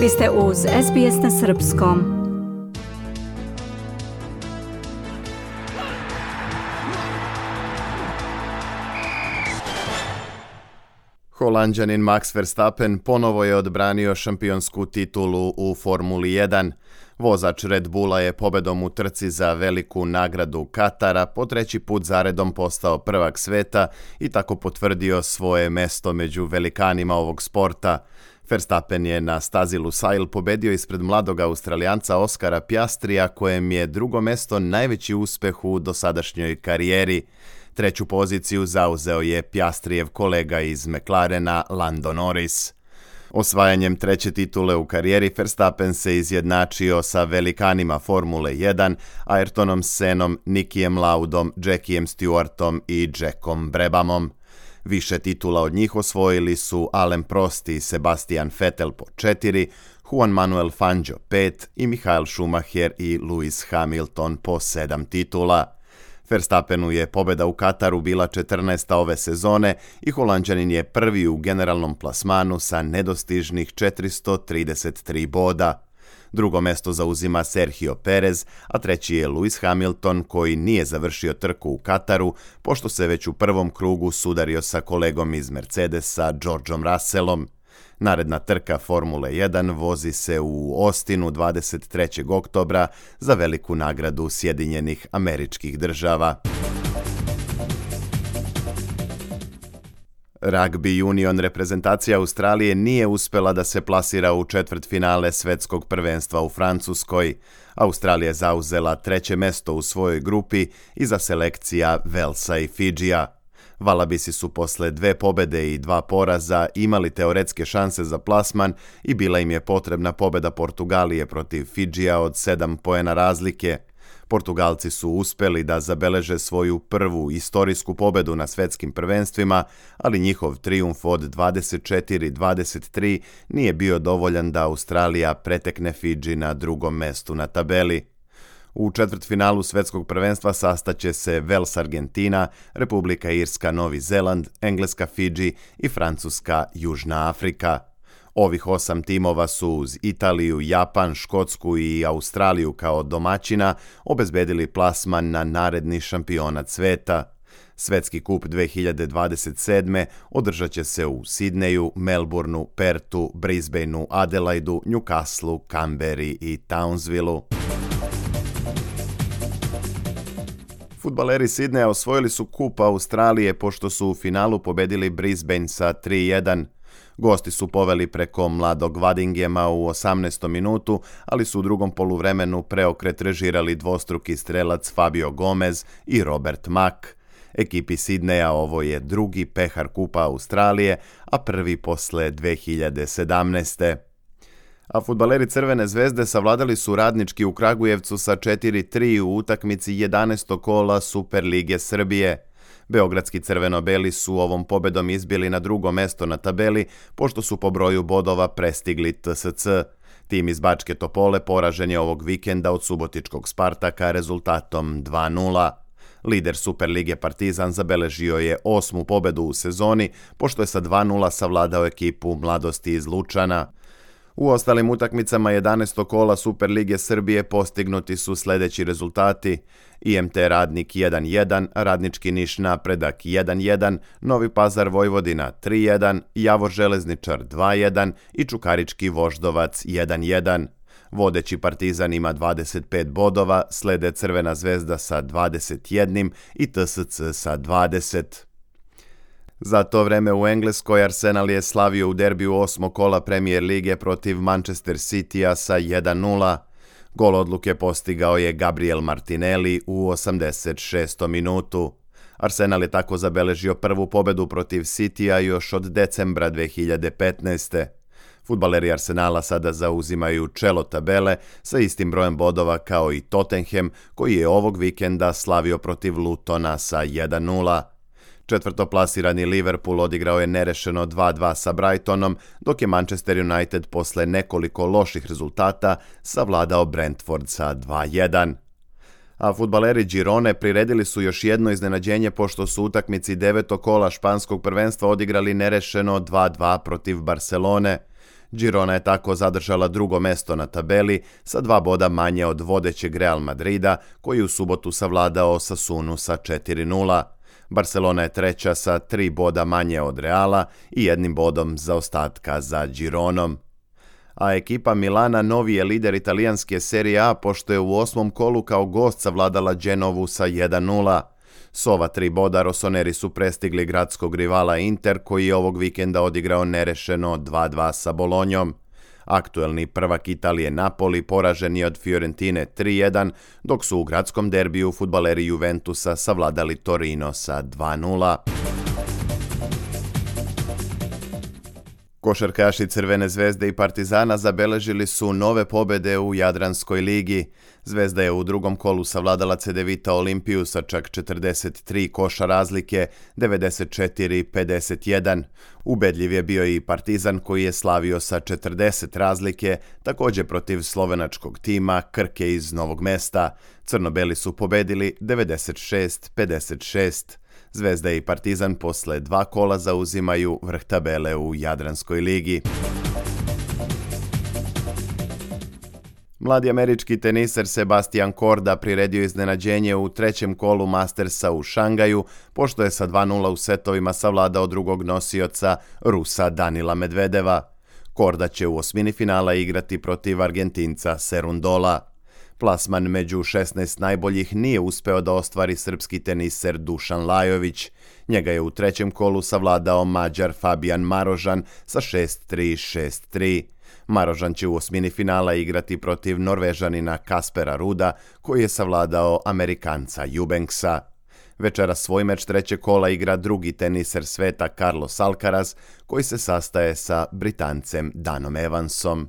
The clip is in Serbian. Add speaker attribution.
Speaker 1: Vi ste uz SBS na Srpskom. Holanđanin Max Verstappen ponovo je odbranio šampionsku titulu u Formuli 1. Vozač Red Bulla je pobedom u trci za veliku nagradu Katara po treći put zaredom postao prvak sveta i tako potvrdio svoje mesto među velikanima ovog sporta. Verstappen je na stazi Lusail pobedio ispred mladog australijanca Oskara Pjastrija, kojem je drugo mesto najveći uspeh u dosadašnjoj karijeri. Treću poziciju zauzeo je Pjastrijev kolega iz McLarena Lando Norris. Osvajanjem treće titule u karijeri Verstappen se izjednačio sa velikanima Formule 1, Ayrtonom Senom, Nikijem Laudom, Jackiem Stewartom i Jackom Brebamom. Više titula od njih osvojili su Alen Prost i Sebastian Vettel po četiri, Juan Manuel Fangio pet i Michael Schumacher i Lewis Hamilton po sedam titula. Verstappenu je pobeda u Kataru bila 14. ove sezone i Holanđanin je prvi u generalnom plasmanu sa nedostižnih 433 boda. Drugo mesto zauzima Sergio Perez, a treći je Lewis Hamilton koji nije završio trku u Kataru, pošto se već u prvom krugu sudario sa kolegom iz Mercedesa, Georgeom Russellom. Naredna trka Formule 1 vozi se u Ostinu 23. oktobra za veliku nagradu Sjedinjenih američkih država. Rugby union reprezentacija Australije nije uspela da se plasira u četvrt finale svetskog prvenstva u Francuskoj. Australija zauzela treće mesto u svojoj grupi iza selekcija Velsa i Fidžija. Valabisi su posle dve pobede i dva poraza imali teoretske šanse za plasman i bila im je potrebna pobeda Portugalije protiv Fidžija od sedam poena razlike – Portugalci su uspeli da zabeleže svoju prvu istorijsku pobedu na svetskim prvenstvima, ali njihov trijumf od 24-23 nije bio dovoljan da Australija pretekne Fidži na drugom mestu na tabeli. U četvrtfinalu svetskog prvenstva sastaće se Vels Argentina, Republika Irska Novi Zeland, Engleska Fidži i Francuska Južna Afrika – Ovih osam timova su uz Italiju, Japan, Škotsku i Australiju kao domaćina obezbedili plasman na naredni šampionat sveta. Svetski kup 2027. održat će se u Sidneju, Melbourneu, Pertu, Brisbaneu, Adelaidu, Newcastleu, Canberri i Townsvilleu. Futbaleri Sidneja osvojili su kup Australije pošto su u finalu pobedili Brisbane sa 3-1. Gosti su poveli preko mladog Vadingema u 18. minutu, ali su u drugom poluvremenu preokret režirali dvostruki strelac Fabio Gomez i Robert Mack. Ekipi Sidneja ovo je drugi pehar kupa Australije, a prvi posle 2017 a futbaleri Crvene zvezde savladali su radnički u Kragujevcu sa 4-3 u utakmici 11. kola Superlige Srbije. Beogradski crveno-beli su ovom pobedom izbili na drugo mesto na tabeli, pošto su po broju bodova prestigli TSC. Tim iz Bačke Topole poražen je ovog vikenda od subotičkog Spartaka rezultatom 2-0. Lider Superlige Partizan zabeležio je osmu pobedu u sezoni, pošto je sa 2-0 savladao ekipu mladosti iz Lučana. U ostalim utakmicama 11. kola Superlige Srbije postignuti su sledeći rezultati. IMT Radnik 1-1, Radnički Niš Napredak 1-1, Novi Pazar Vojvodina 3-1, Javor Železničar 2-1 i Čukarički Voždovac 1-1. Vodeći Partizan ima 25 bodova, slede Crvena zvezda sa 21 i TSC sa 20. Za to vreme u Engleskoj Arsenal je slavio u derbiju osmo kola Premier lige protiv Manchester Citya sa 1-0. Gol odluke postigao je Gabriel Martinelli u 86. minutu. Arsenal je tako zabeležio prvu pobedu protiv Citya još od decembra 2015. Futbaleri Arsenala sada zauzimaju čelo tabele sa istim brojem bodova kao i Tottenham koji je ovog vikenda slavio protiv Lutona sa 1-0. Četvrtoplasirani Liverpool odigrao je nerešeno 2-2 sa Brightonom, dok je Manchester United posle nekoliko loših rezultata savladao Brentford sa 2-1 a futbaleri Girone priredili su još jedno iznenađenje pošto su utakmici deveto kola španskog prvenstva odigrali nerešeno 2-2 protiv Barcelone. Girona je tako zadržala drugo mesto na tabeli sa dva boda manje od vodećeg Real Madrida koji u subotu savladao Sasunu sa 4-0. Barcelona je treća sa tri boda manje od Reala i jednim bodom zaostatka za Gironom. A ekipa Milana novi je lider italijanske serije A pošto je u osmom kolu kao gost savladala Genovu sa 1-0. S ova tri boda Rosoneri su prestigli gradskog rivala Inter koji je ovog vikenda odigrao nerešeno 2-2 sa Bolonjom. Aktuelni prvak Italije Napoli poražen je od Fiorentine 3-1, dok su u gradskom derbiju futbaleri Juventusa savladali Torino sa 2-0. Košarkaši Crvene zvezde i Partizana zabeležili su nove pobede u Jadranskoj ligi. Zvezda je u drugom kolu savladala Cedevita Olimpiju sa čak 43 koša razlike, 94-51. Ubedljiv je bio i Partizan koji je slavio sa 40 razlike, takođe protiv slovenačkog tima Krke iz Novog mesta. Crnobeli su pobedili 96-56. Zvezda i Partizan posle dva kola zauzimaju vrh tabele u Jadranskoj ligi. Mladi američki teniser Sebastian Korda priredio iznenađenje u trećem kolu Mastersa u Šangaju, pošto je sa 2-0 u setovima savladao drugog nosioca Rusa Danila Medvedeva. Korda će u osmini finala igrati protiv Argentinca Serundola. Plasman među 16 najboljih nije uspeo da ostvari srpski teniser Dušan Lajović. Njega je u trećem kolu savladao Mađar Fabijan Marožan sa 6-3, 6-3. Marožan će u osmini finala igrati protiv Norvežanina Kaspera Ruda, koji je savladao Amerikanca Jubenksa. Večera svoj meč treće kola igra drugi teniser sveta Carlos Alcaraz, koji se sastaje sa Britancem Danom Evansom.